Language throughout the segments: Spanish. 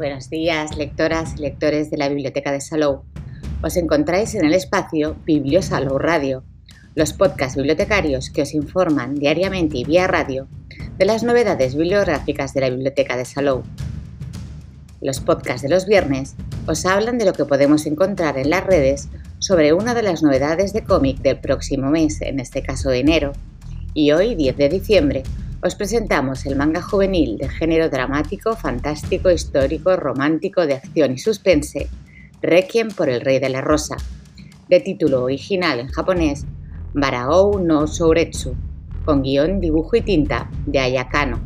Buenos días, lectoras y lectores de la Biblioteca de Salou. Os encontráis en el espacio Bibliosalou Radio, los podcasts bibliotecarios que os informan diariamente y vía radio de las novedades bibliográficas de la Biblioteca de Salou. Los podcasts de los viernes os hablan de lo que podemos encontrar en las redes sobre una de las novedades de cómic del próximo mes, en este caso enero, y hoy, 10 de diciembre, os presentamos el manga juvenil de género dramático, fantástico, histórico, romántico, de acción y suspense, Requiem por el Rey de la Rosa, de título original en japonés Barao no Souretsu, con guion, dibujo y tinta de Ayakano,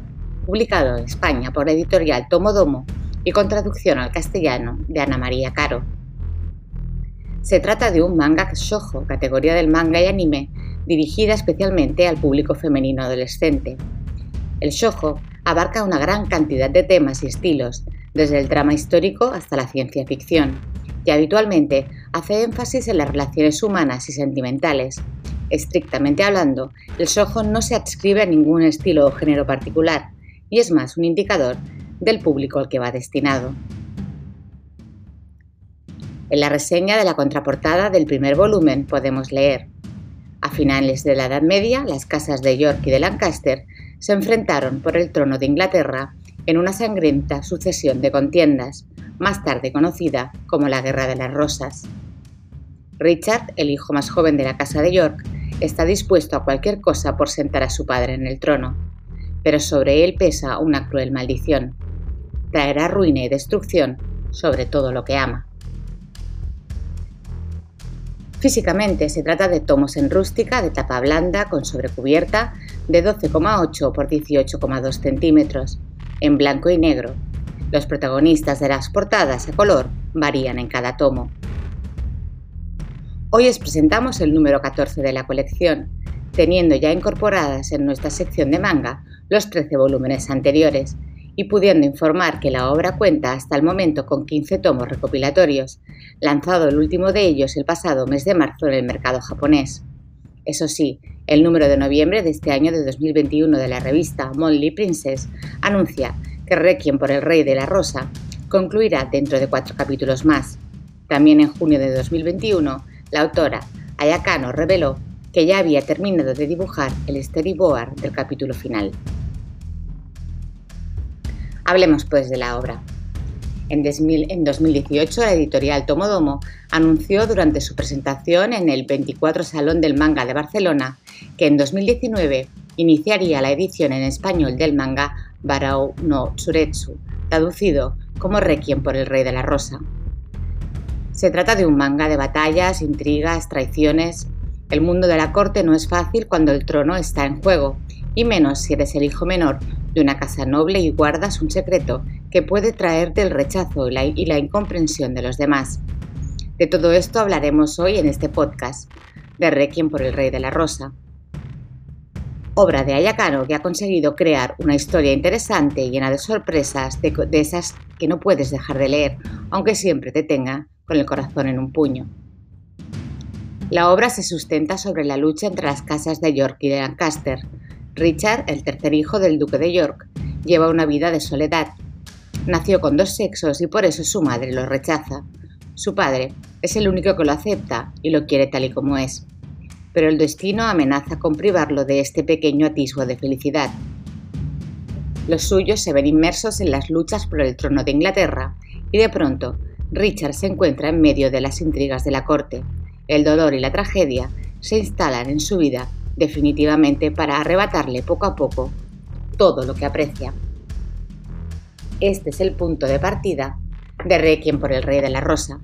publicado en España por la editorial Tomodomo y con traducción al castellano de Ana María Caro. Se trata de un manga shoujo, categoría del manga y anime, dirigida especialmente al público femenino adolescente. El shojo abarca una gran cantidad de temas y estilos, desde el drama histórico hasta la ciencia ficción, y habitualmente hace énfasis en las relaciones humanas y sentimentales. Estrictamente hablando, el shojo no se adscribe a ningún estilo o género particular, y es más un indicador del público al que va destinado. En la reseña de la contraportada del primer volumen podemos leer a finales de la Edad Media, las casas de York y de Lancaster se enfrentaron por el trono de Inglaterra en una sangrienta sucesión de contiendas, más tarde conocida como la Guerra de las Rosas. Richard, el hijo más joven de la Casa de York, está dispuesto a cualquier cosa por sentar a su padre en el trono, pero sobre él pesa una cruel maldición. Traerá ruina y destrucción sobre todo lo que ama. Físicamente se trata de tomos en rústica de tapa blanda con sobrecubierta de 12,8 por 18,2 centímetros, en blanco y negro. Los protagonistas de las portadas a color varían en cada tomo. Hoy os presentamos el número 14 de la colección, teniendo ya incorporadas en nuestra sección de manga los 13 volúmenes anteriores, y pudiendo informar que la obra cuenta hasta el momento con 15 tomos recopilatorios, lanzado el último de ellos el pasado mes de marzo en el mercado japonés. Eso sí, el número de noviembre de este año de 2021 de la revista Monly Princess anuncia que Requiem por el Rey de la Rosa concluirá dentro de cuatro capítulos más. También en junio de 2021, la autora Ayakano reveló que ya había terminado de dibujar el storyboard del capítulo final. Hablemos pues de la obra. En 2018, la editorial Tomodomo anunció durante su presentación en el 24 Salón del Manga de Barcelona que en 2019 iniciaría la edición en español del manga Barao no Tsuretsu, traducido como Requiem por el Rey de la Rosa. Se trata de un manga de batallas, intrigas, traiciones. El mundo de la corte no es fácil cuando el trono está en juego, y menos si eres el hijo menor de una casa noble y guardas un secreto que puede traerte el rechazo y la, incomprensión de los demás. De todo esto hablaremos hoy en este podcast de Requiem por el Rey de la Rosa. Obra de Ayakano que ha conseguido crear una historia interesante y llena de sorpresas, de, de esas que no puedes dejar de leer, aunque siempre te tenga con el corazón en un puño. La obra se sustenta sobre la lucha entre las casas de York y de Lancaster, Richard, el tercer hijo del duque de York, lleva una vida de soledad. Nació con dos sexos y por eso su madre lo rechaza. Su padre es el único que lo acepta y lo quiere tal y como es. Pero el destino amenaza con privarlo de este pequeño atisbo de felicidad. Los suyos se ven inmersos en las luchas por el trono de Inglaterra y de pronto Richard se encuentra en medio de las intrigas de la corte. El dolor y la tragedia se instalan en su vida definitivamente para arrebatarle poco a poco todo lo que aprecia. Este es el punto de partida de Requiem por el Rey de la Rosa,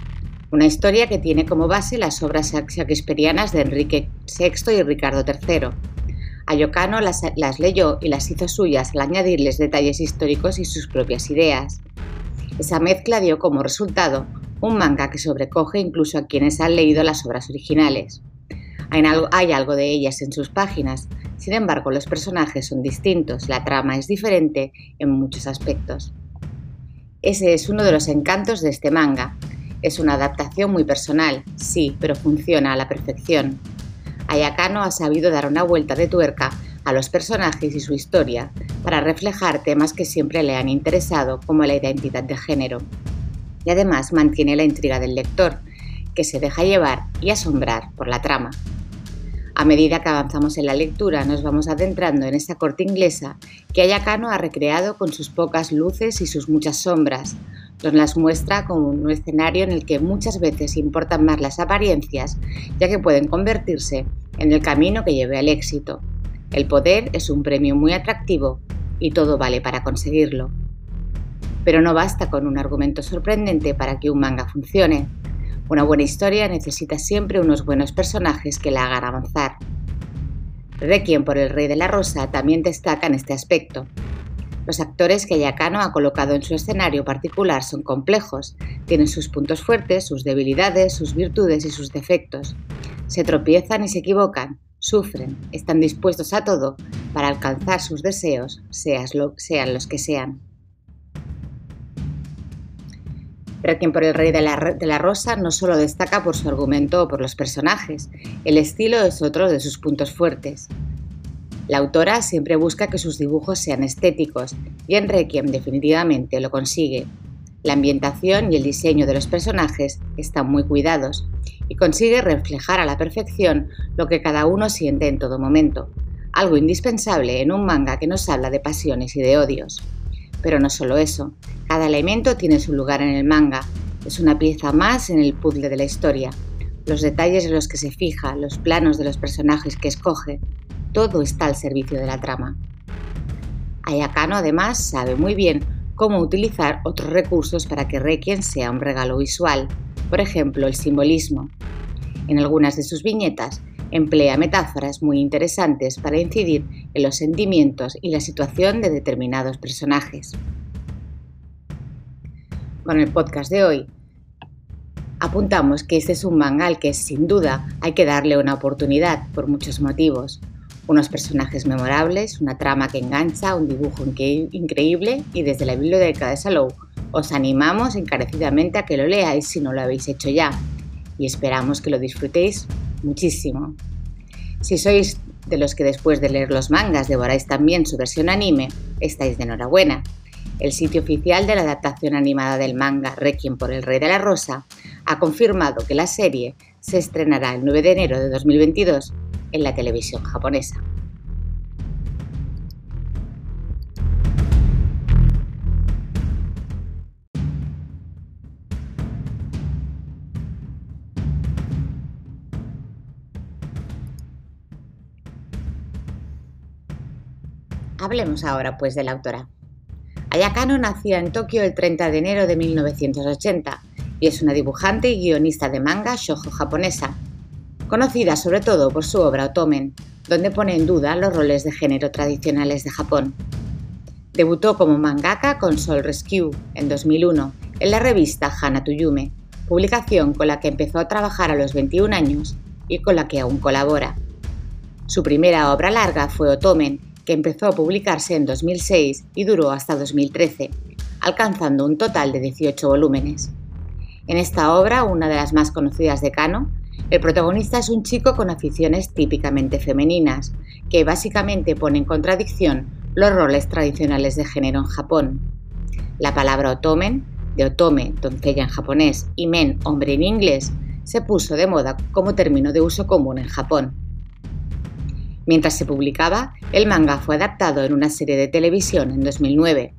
una historia que tiene como base las obras shakespearianas de Enrique VI y Ricardo III. Ayocano las, las leyó y las hizo suyas al añadirles detalles históricos y sus propias ideas. Esa mezcla dio como resultado un manga que sobrecoge incluso a quienes han leído las obras originales. Hay algo, de ellas en sus páginas, sin embargo los personajes son distintos, la trama es diferente en muchos aspectos. Ese es uno de los encantos de este manga. Es una adaptación muy personal, sí, pero funciona a la perfección. Ayakano ha sabido dar una vuelta de tuerca a los personajes y su historia para reflejar temas que siempre le han interesado como la identidad de género. Y además mantiene la intriga del lector, que se deja llevar y asombrar por la trama. A medida que avanzamos en la lectura nos vamos adentrando en esta corte inglesa que Ayakano ha recreado con sus pocas luces y sus muchas sombras, nos las muestra como un escenario en el que muchas veces importan más las apariencias, ya que pueden convertirse en el camino que lleve al éxito. El poder es un premio muy atractivo y todo vale para conseguirlo. Pero no basta con un argumento sorprendente para que un manga funcione. Una buena historia necesita siempre unos buenos personajes que la hagan avanzar. Requiem por el Rey de la Rosa también destaca en este aspecto. Los actores que Ayakano ha colocado en su escenario particular son complejos, tienen sus puntos fuertes, sus debilidades, sus virtudes y sus defectos. Se tropiezan y se equivocan, sufren, están dispuestos a todo para alcanzar sus deseos, sean los que sean. Pero quien por el Rey de la, de la, Rosa no solo destaca por su argumento o por los personajes, el estilo es otro de sus puntos fuertes. La autora siempre busca que sus dibujos sean estéticos y en Requiem definitivamente lo consigue. La ambientación y el diseño de los personajes están muy cuidados y consigue reflejar a la perfección lo que cada uno siente en todo momento, algo indispensable en un manga que nos habla de pasiones y de odios. Pero no solo eso, cada elemento tiene su lugar en el manga, es una pieza más en el puzzle de la historia. Los detalles en los que se fija, los planos de los personajes que escoge, todo está al servicio de la trama. Ayakano además sabe muy bien cómo utilizar otros recursos para que Requiem sea un regalo visual, por ejemplo el simbolismo. En algunas de sus viñetas emplea metáforas muy interesantes para incidir en los sentimientos y la situación de determinados personajes. Con el podcast de hoy, apuntamos que este es un manga al que sin duda hay que darle una oportunidad por muchos motivos. Unos personajes memorables, una trama que engancha, un dibujo increíble y desde la biblioteca de Salou os animamos encarecidamente a que lo leáis si no lo habéis hecho ya. Y esperamos que lo disfrutéis muchísimo. Si sois de los que después de leer los mangas devoráis también su versión anime, estáis de enhorabuena. El sitio oficial de la adaptación animada del manga Requiem por el Rey de la Rosa ha confirmado que la serie se estrenará el 9 de enero de 2022 en la televisión japonesa. Hablemos ahora pues de la autora. Ayakano nació en Tokio el 30 de enero de 1980 y es una dibujante y guionista de manga shoujo japonesa, conocida sobre todo por su obra Otomen, donde pone en duda los roles de género tradicionales de Japón. Debutó como mangaka con Soul Rescue en 2001 en la revista Hana Yume, publicación con la que empezó a trabajar a los 21 años y con la que aún colabora. Su primera obra larga fue Otomen, que empezó a publicarse en 2006 y duró hasta 2013, alcanzando un total de 18 volúmenes. En esta obra, una de las más conocidas de Kano, el protagonista es un chico con aficiones típicamente femeninas, que básicamente pone en contradicción los roles tradicionales de género en Japón. La palabra otomen, de otome, doncella en japonés, y men, hombre en inglés, se puso de moda como término de uso común en Japón. Mientras se publicaba, el manga fue adaptado en una serie de televisión en 2009.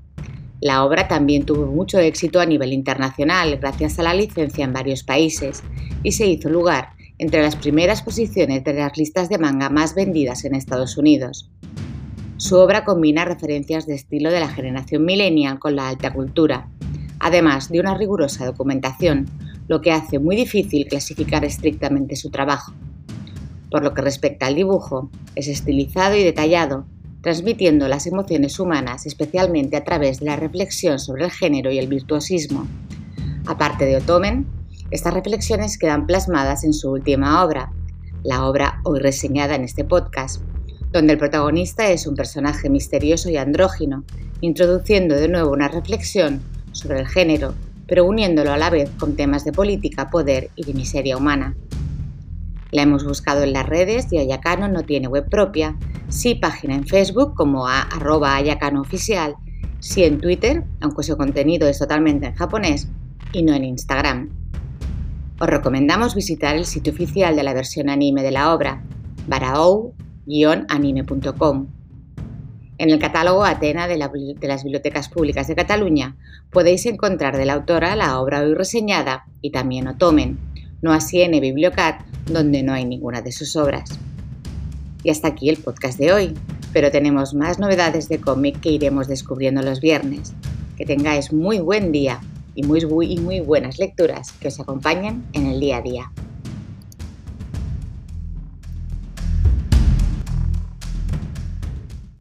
La obra también tuvo mucho éxito a nivel internacional gracias a la licencia en varios países y se hizo lugar entre las primeras posiciones de las listas de manga más vendidas en Estados Unidos. Su obra combina referencias de estilo de la generación millennial con la alta cultura, además de una rigurosa documentación, lo que hace muy difícil clasificar estrictamente su trabajo. Por lo que respecta al dibujo, es estilizado y detallado, transmitiendo las emociones humanas especialmente a través de la reflexión sobre el género y el virtuosismo. Aparte de Otomen, estas reflexiones quedan plasmadas en su última obra, la obra hoy reseñada en este podcast, donde el protagonista es un personaje misterioso y andrógino, introduciendo de nuevo una reflexión sobre el género, pero uniéndolo a la vez con temas de política, poder y de miseria humana. La hemos buscado en las redes y Ayakano no tiene web propia, sí página en Facebook como a arroba oficial, sí en Twitter, aunque su contenido es totalmente en japonés, y no en Instagram. Os recomendamos visitar el sitio oficial de la versión anime de la obra, baraou-anime.com. En el catálogo Atena de, de, las Bibliotecas Públicas de Cataluña podéis encontrar de la autora la obra hoy reseñada y también Otomen, no así en Bibliocat, donde no hay ninguna de sus obras. Y hasta aquí el podcast de hoy, pero tenemos más novedades de cómic que iremos descubriendo los viernes. Que tengáis muy buen día y muy, muy, muy buenas lecturas que os acompañen en el día a día.